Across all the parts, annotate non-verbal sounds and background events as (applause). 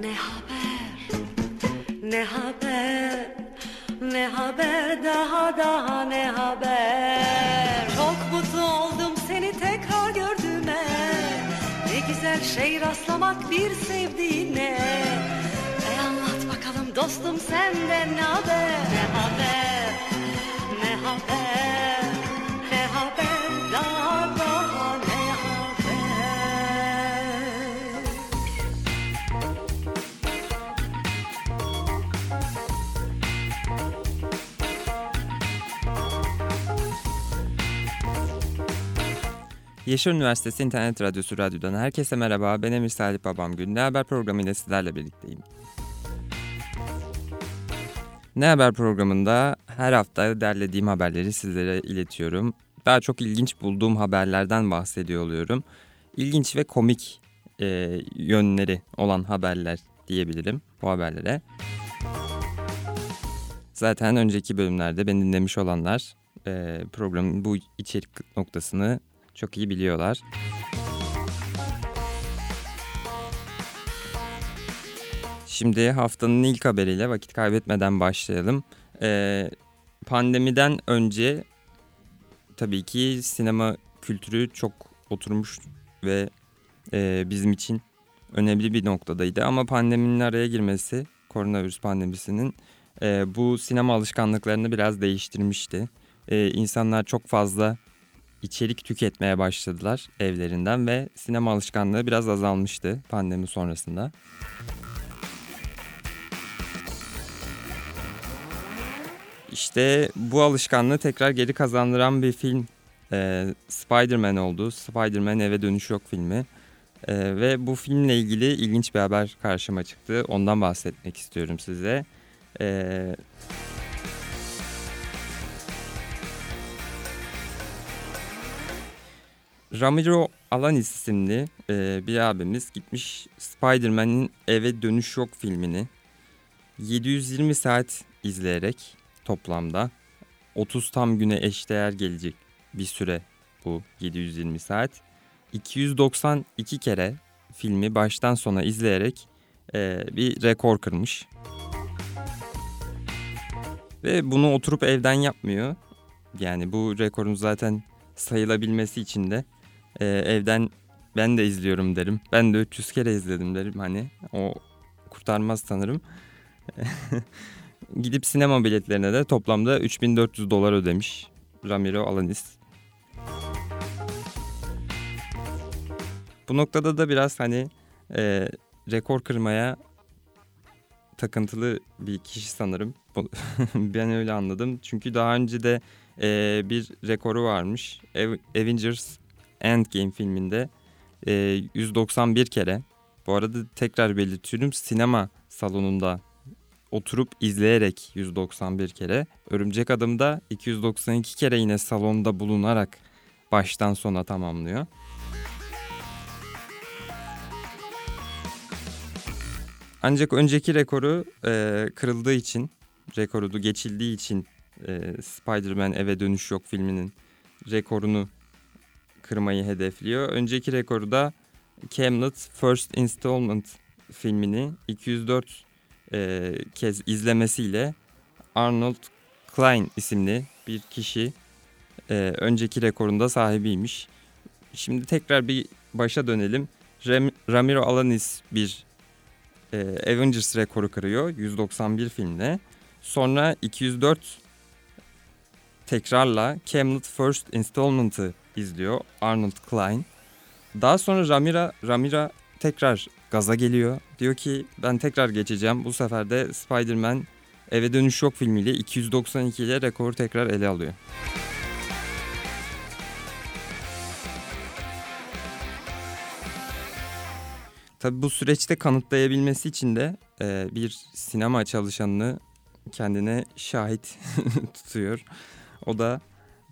Ne haber? Ne haber? Ne haber daha daha ne haber? Çok mutlu oldum seni tekrar gördüğüme. Ne güzel şey rastlamak bir sevdiğine. E anlat bakalım dostum senden ne haber? Ne haber? Ne haber? Ne haber daha Yeşil Üniversitesi İnternet Radyosu Radyo'dan herkese merhaba. Ben Emir Salih Babamgül. Ne Haber programıyla sizlerle birlikteyim. Ne Haber programında her hafta derlediğim haberleri sizlere iletiyorum. Daha çok ilginç bulduğum haberlerden bahsediyor oluyorum. İlginç ve komik e, yönleri olan haberler diyebilirim bu haberlere. Zaten önceki bölümlerde beni dinlemiş olanlar e, programın bu içerik noktasını çok iyi biliyorlar. Şimdi haftanın ilk haberiyle vakit kaybetmeden başlayalım. Ee, pandemiden önce tabii ki sinema kültürü çok oturmuş ve e, bizim için önemli bir noktadaydı. Ama pandeminin araya girmesi, koronavirüs pandemisinin e, bu sinema alışkanlıklarını biraz değiştirmişti. E, insanlar çok fazla içerik tüketmeye başladılar evlerinden ve sinema alışkanlığı biraz azalmıştı pandemi sonrasında. İşte bu alışkanlığı tekrar geri kazandıran bir film e, Spider-Man oldu. Spider-Man Eve Dönüş Yok filmi. E, ve bu filmle ilgili ilginç bir haber karşıma çıktı. Ondan bahsetmek istiyorum size. E, Ramiro Alanis isimli e, bir abimiz gitmiş Spider-Man'in Eve Dönüş Yok filmini 720 saat izleyerek toplamda 30 tam güne eşdeğer gelecek bir süre bu 720 saat. 292 kere filmi baştan sona izleyerek e, bir rekor kırmış. Ve bunu oturup evden yapmıyor. Yani bu rekorun zaten sayılabilmesi için de e, evden ben de izliyorum derim. Ben de 300 kere izledim derim hani. O kurtarmaz sanırım. (laughs) Gidip sinema biletlerine de toplamda 3400 dolar ödemiş Ramiro Alanis. Bu noktada da biraz hani e, rekor kırmaya takıntılı bir kişi sanırım. (laughs) ben öyle anladım. Çünkü daha önce de e, bir rekoru varmış. Avengers Endgame filminde e, 191 kere. Bu arada tekrar belirtiyorum sinema salonunda oturup izleyerek 191 kere. Örümcek Adım'da 292 kere yine salonda bulunarak baştan sona tamamlıyor. Ancak önceki rekoru e, kırıldığı için, rekoru da geçildiği için e, Spider-Man Eve Dönüş Yok filminin rekorunu kırmayı hedefliyor. Önceki rekoru da Camlet First Installment filmini 204 e, kez izlemesiyle Arnold Klein isimli bir kişi e, önceki rekorunda sahibiymiş. Şimdi tekrar bir başa dönelim. Ram Ramiro Alanis bir e, Avengers rekoru kırıyor 191 filmle. Sonra 204 tekrarla Camlet First Installment'ı izliyor Arnold Klein. Daha sonra Ramira, Ramira tekrar gaza geliyor. Diyor ki ben tekrar geçeceğim. Bu sefer de Spider-Man Eve Dönüş Yok filmiyle 292 ile rekoru tekrar ele alıyor. Tabi bu süreçte kanıtlayabilmesi için de e, bir sinema çalışanını kendine şahit (laughs) tutuyor. O da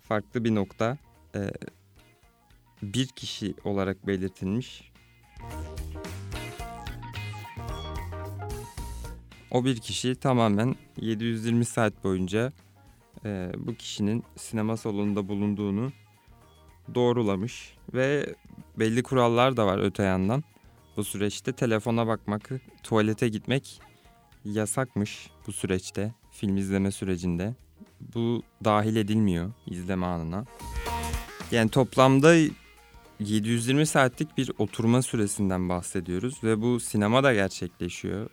farklı bir nokta. E, bir kişi olarak belirtilmiş. O bir kişi tamamen 720 saat boyunca e, bu kişinin sinema salonunda bulunduğunu doğrulamış ve belli kurallar da var öte yandan. Bu süreçte. Telefona bakmak, tuvalete gitmek yasakmış bu süreçte, film izleme sürecinde. Bu dahil edilmiyor izleme anına. Yani toplamda 720 saatlik bir oturma süresinden bahsediyoruz ve bu sinemada gerçekleşiyor.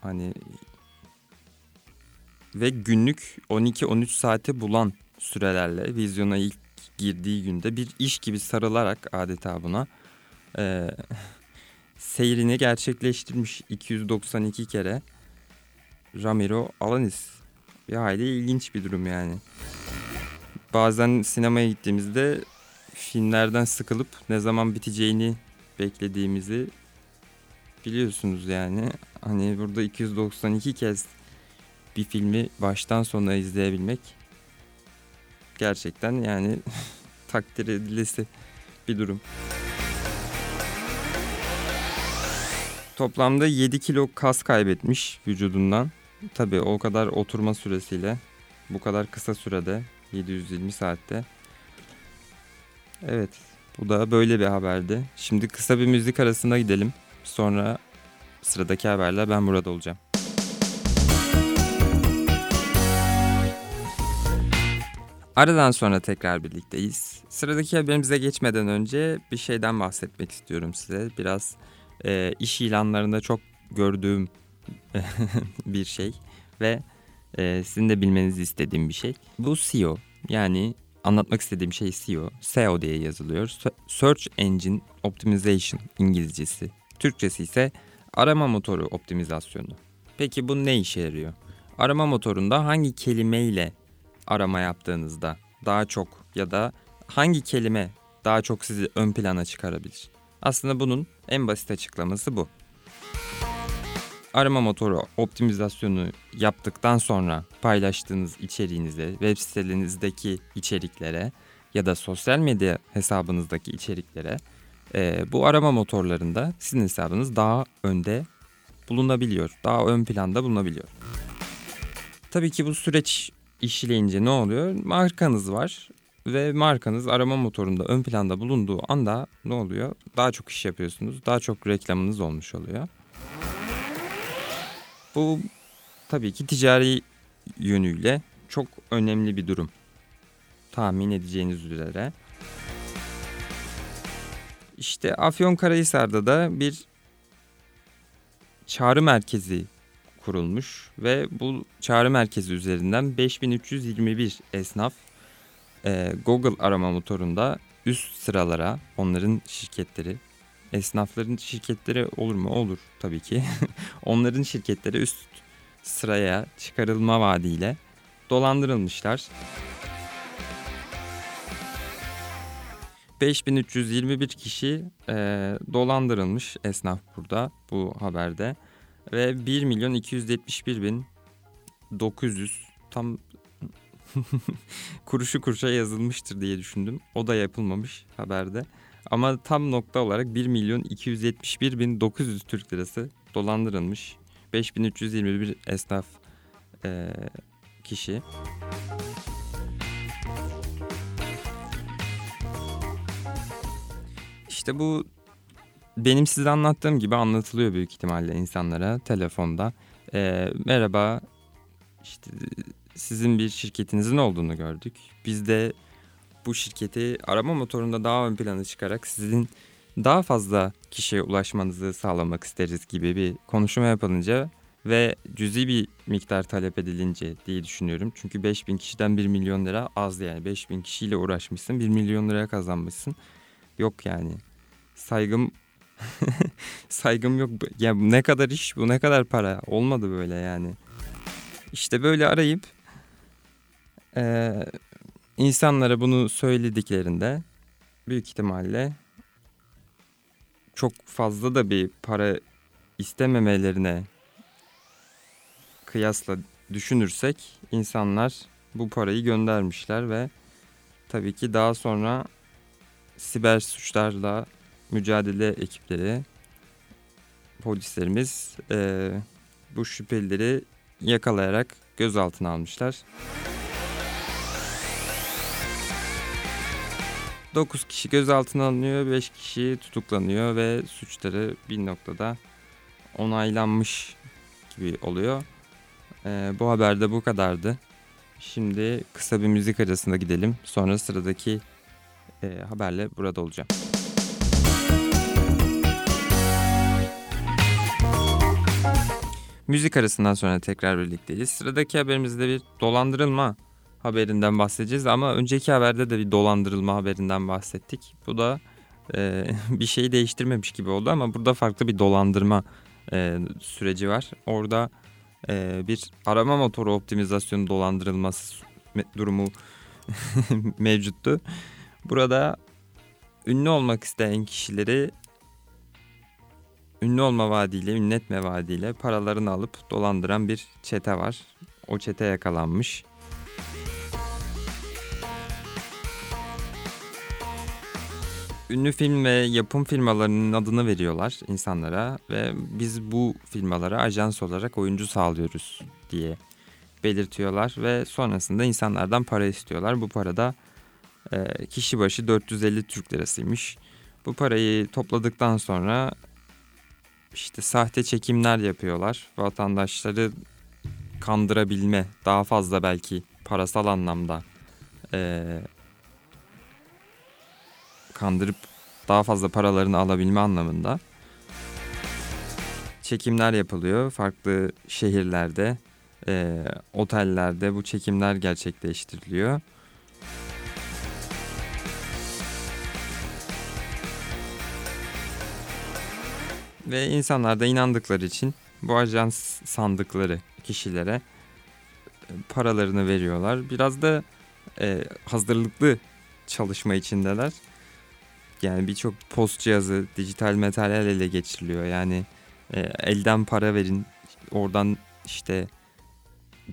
Hani ve günlük 12-13 saate bulan sürelerle vizyona ilk girdiği günde bir iş gibi sarılarak adeta buna e, seyrini gerçekleştirmiş 292 kere Ramiro Alanis. Bir hayli ilginç bir durum yani. Bazen sinemaya gittiğimizde filmlerden sıkılıp ne zaman biteceğini beklediğimizi biliyorsunuz yani. Hani burada 292 kez bir filmi baştan sona izleyebilmek gerçekten yani (laughs) takdir edilesi bir durum. Toplamda 7 kilo kas kaybetmiş vücudundan. Tabii o kadar oturma süresiyle bu kadar kısa sürede 720 saatte. Evet bu da böyle bir haberdi. Şimdi kısa bir müzik arasına gidelim. Sonra sıradaki haberler ben burada olacağım. Aradan sonra tekrar birlikteyiz. Sıradaki haberimize geçmeden önce bir şeyden bahsetmek istiyorum size. Biraz e, iş ilanlarında çok gördüğüm (laughs) bir şey ve e, sizin de bilmenizi istediğim bir şey. Bu SEO yani anlatmak istediğim şey SEO. SEO diye yazılıyor. Search Engine Optimization İngilizcesi. Türkçesi ise arama motoru optimizasyonu. Peki bu ne işe yarıyor? Arama motorunda hangi kelimeyle arama yaptığınızda daha çok ya da hangi kelime daha çok sizi ön plana çıkarabilir? Aslında bunun en basit açıklaması bu. Arama motoru optimizasyonu yaptıktan sonra paylaştığınız içeriğinize, web sitelerinizdeki içeriklere ya da sosyal medya hesabınızdaki içeriklere e, bu arama motorlarında sizin hesabınız daha önde bulunabiliyor. Daha ön planda bulunabiliyor. Tabii ki bu süreç işleyince ne oluyor? Markanız var ve markanız arama motorunda ön planda bulunduğu anda ne oluyor? Daha çok iş yapıyorsunuz. Daha çok reklamınız olmuş oluyor. Bu tabii ki ticari yönüyle çok önemli bir durum. Tahmin edeceğiniz üzere. İşte Afyonkarahisar'da da bir çağrı merkezi kurulmuş ve bu çağrı merkezi üzerinden 5321 esnaf e, Google arama motorunda üst sıralara onların şirketleri esnafların şirketleri olur mu? Olur tabii ki. (laughs) onların şirketleri üst sıraya çıkarılma vaadiyle dolandırılmışlar. 5321 kişi e, dolandırılmış esnaf burada bu haberde ve 1 milyon 271 bin 900 tam (laughs) kuruşu kuruşa yazılmıştır diye düşündüm. O da yapılmamış haberde. Ama tam nokta olarak 1 milyon 271 bin 900 Türk lirası dolandırılmış. 5321 esnaf e, kişi. İşte bu benim size anlattığım gibi anlatılıyor büyük ihtimalle insanlara telefonda. E, merhaba işte sizin bir şirketinizin olduğunu gördük. Biz de bu şirketi arama motorunda daha ön plana çıkarak sizin daha fazla kişiye ulaşmanızı sağlamak isteriz gibi bir konuşma yapılınca ve cüzi bir miktar talep edilince diye düşünüyorum. Çünkü 5000 kişiden 1 milyon lira az yani 5000 kişiyle uğraşmışsın 1 milyon liraya kazanmışsın. Yok yani saygım (laughs) saygım yok. Ya ne kadar iş bu ne kadar para olmadı böyle yani. İşte böyle arayıp e, insanlara bunu söylediklerinde büyük ihtimalle çok fazla da bir para istememelerine kıyasla düşünürsek insanlar bu parayı göndermişler ve tabii ki daha sonra siber suçlarla mücadele ekipleri polislerimiz e, bu şüphelileri yakalayarak gözaltına almışlar. 9 kişi gözaltına alınıyor, 5 kişi tutuklanıyor ve suçları bir noktada onaylanmış gibi oluyor. Ee, bu haberde bu kadardı. Şimdi kısa bir müzik arasında gidelim. Sonra sıradaki e, haberle burada olacağım. Müzik arasından sonra tekrar birlikteyiz. Sıradaki haberimizde bir dolandırılma haberinden bahsedeceğiz ama önceki haberde de bir dolandırılma haberinden bahsettik. Bu da e, (laughs) bir şeyi değiştirmemiş gibi oldu ama burada farklı bir dolandırma e, süreci var. Orada e, bir arama motoru optimizasyonu dolandırılması durumu (laughs) mevcuttu. Burada ünlü olmak isteyen kişileri ünlü olma vaadiyle, ünlü etme vaadiyle paralarını alıp dolandıran bir çete var. O çete yakalanmış. Ünlü film ve yapım firmalarının adını veriyorlar insanlara ve biz bu firmalara ajans olarak oyuncu sağlıyoruz diye belirtiyorlar ve sonrasında insanlardan para istiyorlar. Bu parada e, kişi başı 450 Türk lirasıymış. Bu parayı topladıktan sonra işte sahte çekimler yapıyorlar. Vatandaşları kandırabilme, daha fazla belki parasal anlamda e, kandırıp daha fazla paralarını alabilme anlamında çekimler yapılıyor. Farklı şehirlerde, e, otellerde bu çekimler gerçekleştiriliyor. Ve insanlar da inandıkları için bu ajans sandıkları kişilere e, paralarını veriyorlar. Biraz da e, hazırlıklı çalışma içindeler. Yani birçok post cihazı dijital materyal ele geçiriliyor. Yani e, elden para verin oradan işte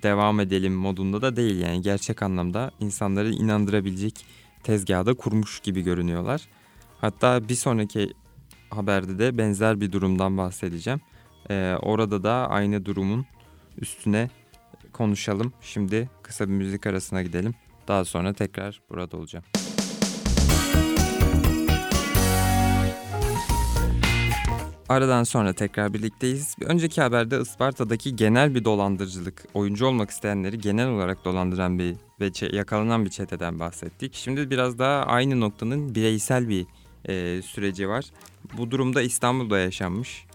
devam edelim modunda da değil. Yani gerçek anlamda insanları inandırabilecek tezgahı da kurmuş gibi görünüyorlar. Hatta bir sonraki haberde de benzer bir durumdan bahsedeceğim. Ee, orada da aynı durumun üstüne konuşalım. Şimdi kısa bir müzik arasına gidelim. Daha sonra tekrar burada olacağım. Aradan sonra tekrar birlikteyiz. Önceki haberde Isparta'daki genel bir dolandırıcılık, oyuncu olmak isteyenleri genel olarak dolandıran bir ve yakalanan bir çeteden bahsettik. Şimdi biraz daha aynı noktanın bireysel bir e, süreci var. Bu durumda İstanbul'da yaşanmış.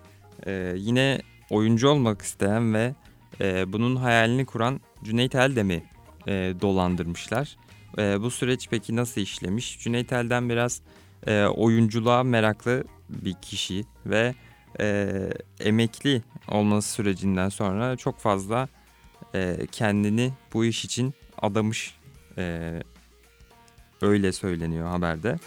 E, yine oyuncu olmak isteyen ve e, bunun hayalini kuran Cüneyt Eldem'i e, dolandırmışlar. E, bu süreç peki nasıl işlemiş? Cüneyt Eldem biraz e, oyunculuğa meraklı bir kişi ve e, emekli olması sürecinden sonra çok fazla e, kendini bu iş için adamış. E, öyle söyleniyor haberde.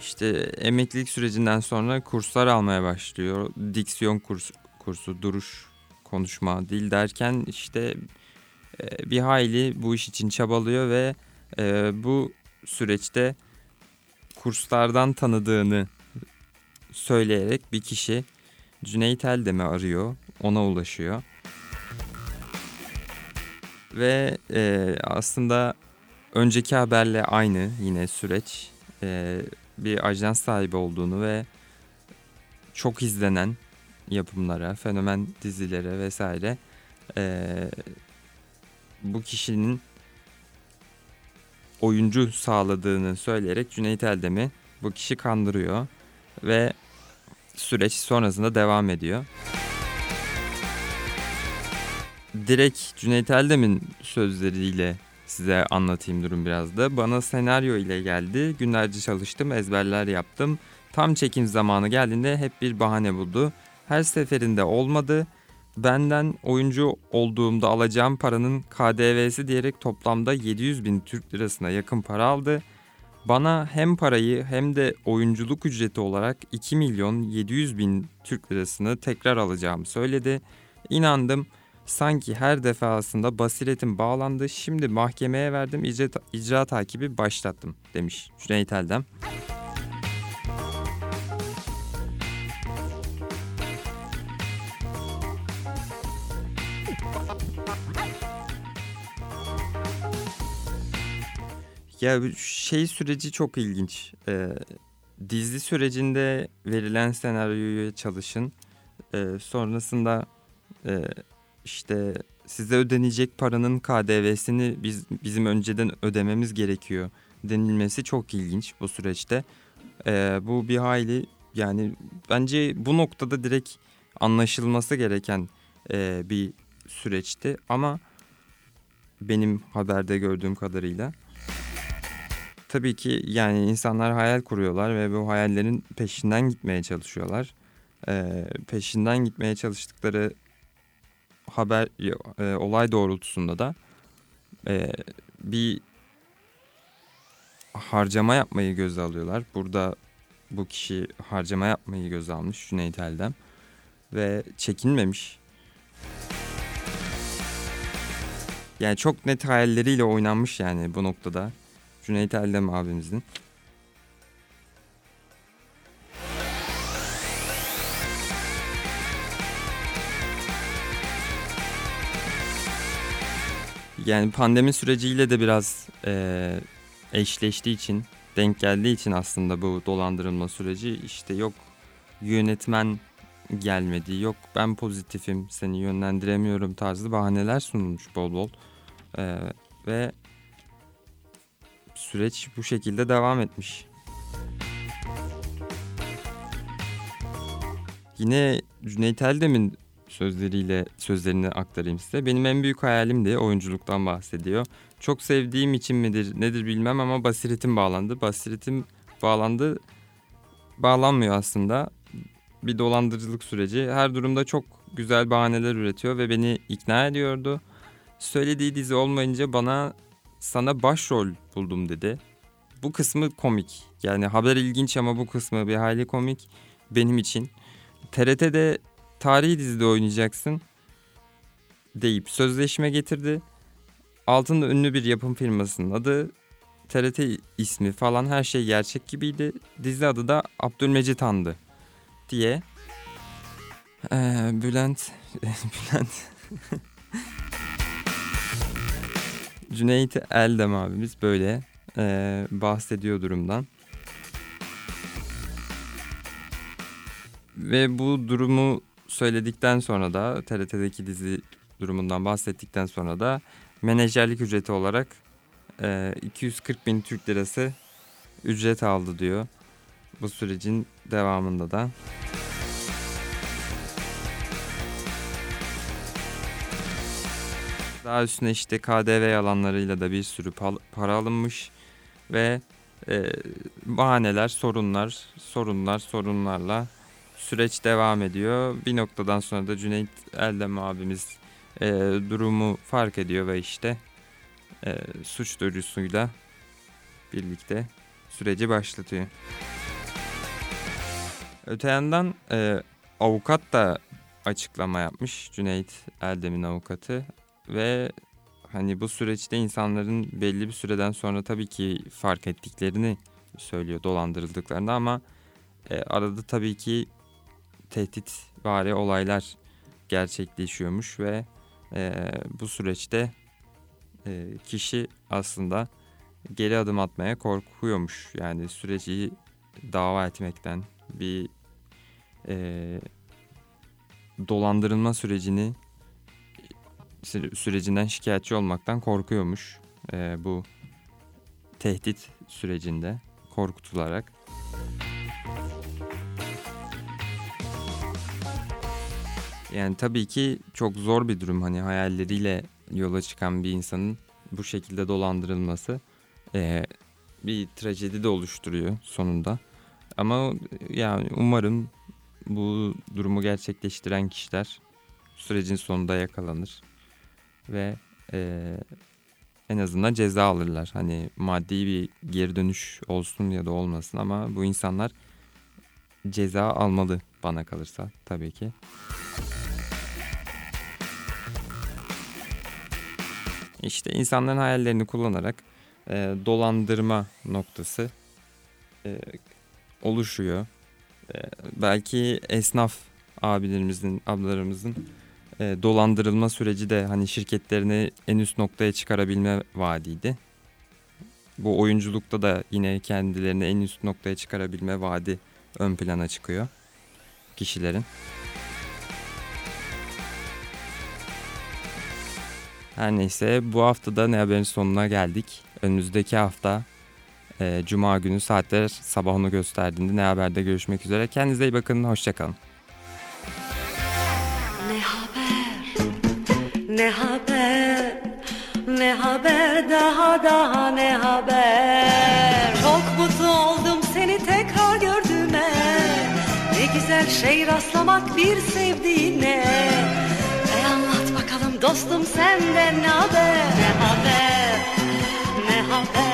İşte emeklilik sürecinden sonra kurslar almaya başlıyor. Diksiyon kurs, kursu, duruş, konuşma, dil derken işte e, bir hayli bu iş için çabalıyor ve e, bu süreçte kurslardan tanıdığını söyleyerek bir kişi Cüneyt Eldem'i arıyor, ona ulaşıyor. Ve e, aslında önceki haberle aynı yine süreç. E, bir ajans sahibi olduğunu ve çok izlenen yapımlara, fenomen dizilere vesaire e, bu kişinin oyuncu sağladığını söyleyerek Cüneyt Eldem'i bu kişi kandırıyor ve süreç sonrasında devam ediyor. Direkt Cüneyt Eldem'in sözleriyle size anlatayım durum biraz da. Bana senaryo ile geldi. Günlerce çalıştım, ezberler yaptım. Tam çekim zamanı geldiğinde hep bir bahane buldu. Her seferinde olmadı. Benden oyuncu olduğumda alacağım paranın KDV'si diyerek toplamda 700 bin Türk lirasına yakın para aldı. Bana hem parayı hem de oyunculuk ücreti olarak 2 milyon 700 bin Türk lirasını tekrar alacağımı söyledi. İnandım. Sanki her defasında basiretim bağlandı. Şimdi mahkemeye verdim. İcra, icra takibi başlattım demiş Cüneyt Eldem. Ya şey süreci çok ilginç. Ee, dizi sürecinde verilen senaryoya çalışın. Ee, sonrasında e, işte size ödenecek paranın KDV'sini biz bizim önceden ödememiz gerekiyor denilmesi çok ilginç bu süreçte. Ee, bu bir hayli yani bence bu noktada direkt anlaşılması gereken e, bir süreçti ama benim haberde gördüğüm kadarıyla tabii ki yani insanlar hayal kuruyorlar ve bu hayallerin peşinden gitmeye çalışıyorlar. Ee, peşinden gitmeye çalıştıkları haber e, olay doğrultusunda da e, bir harcama yapmayı göze alıyorlar. Burada bu kişi harcama yapmayı göze almış Cüneyt Eldem ve çekinmemiş. Yani çok net hayalleriyle oynanmış yani bu noktada Cüneyt Eldem abimizin. Yani pandemi süreciyle de biraz e, eşleştiği için, denk geldiği için aslında bu dolandırılma süreci işte yok yönetmen gelmedi, yok ben pozitifim seni yönlendiremiyorum tarzı bahaneler sunulmuş bol bol. E, ve süreç bu şekilde devam etmiş. Yine Cüneyt Eldem'in sözleriyle sözlerini aktarayım size. Benim en büyük hayalimdi oyunculuktan bahsediyor. Çok sevdiğim için midir nedir bilmem ama basiretim bağlandı. Basiretim bağlandı bağlanmıyor aslında. Bir dolandırıcılık süreci. Her durumda çok güzel bahaneler üretiyor ve beni ikna ediyordu. Söylediği dizi olmayınca bana sana başrol buldum dedi. Bu kısmı komik. Yani haber ilginç ama bu kısmı bir hayli komik benim için. TRT'de tarihi dizide oynayacaksın deyip sözleşme getirdi. Altında ünlü bir yapım firmasının adı, TRT ismi falan her şey gerçek gibiydi. Dizi adı da Abdülmecit Han'dı diye. Ee, Bülent, (laughs) Bülent Cüneyt Eldem abimiz böyle e, bahsediyor durumdan. Ve bu durumu söyledikten sonra da TRT'deki dizi durumundan bahsettikten sonra da menajerlik ücreti olarak e, 240 bin Türk lirası ücret aldı diyor. Bu sürecin devamında da. Daha üstüne işte KDV yalanlarıyla da bir sürü para alınmış ve e, bahaneler, sorunlar, sorunlar, sorunlarla süreç devam ediyor. Bir noktadan sonra da Cüneyt Eldem abimiz e, durumu fark ediyor ve işte e, suç duyurusuyla birlikte süreci başlatıyor. Öte yandan e, avukat da açıklama yapmış Cüneyt Eldem'in avukatı ve hani bu süreçte insanların belli bir süreden sonra tabii ki fark ettiklerini söylüyor dolandırıldıklarını ama e, arada tabii ki tehdit bari olaylar gerçekleşiyormuş ve e, bu süreçte e, kişi aslında geri adım atmaya korkuyormuş. Yani süreci dava etmekten bir e, dolandırılma sürecini sürecinden şikayetçi olmaktan korkuyormuş e, bu tehdit sürecinde korkutularak. Yani tabii ki çok zor bir durum hani hayalleriyle yola çıkan bir insanın bu şekilde dolandırılması e, bir trajedi de oluşturuyor sonunda. Ama yani umarım bu durumu gerçekleştiren kişiler sürecin sonunda yakalanır ve e, en azından ceza alırlar. Hani maddi bir geri dönüş olsun ya da olmasın ama bu insanlar ceza almalı bana kalırsa tabii ki. İşte insanların hayallerini kullanarak e, dolandırma noktası e, oluşuyor. E, belki esnaf abilerimizin, ablalarımızın e, dolandırılma süreci de hani şirketlerini en üst noktaya çıkarabilme vaadiydi. Bu oyunculukta da yine kendilerini en üst noktaya çıkarabilme vaadi ön plana çıkıyor kişilerin. Her neyse bu haftada Ne Haber'in sonuna geldik. Önümüzdeki hafta e, Cuma günü saatler sabah onu gösterdiğinde Ne Haber'de görüşmek üzere. Kendinize iyi bakın, hoşçakalın. sana daha ne haber? Çok mutlu oldum seni tekrar gördüğüme. Ne güzel şey rastlamak bir sevdiğine. E anlat bakalım dostum senden ne haber? Ne haber, ne haber?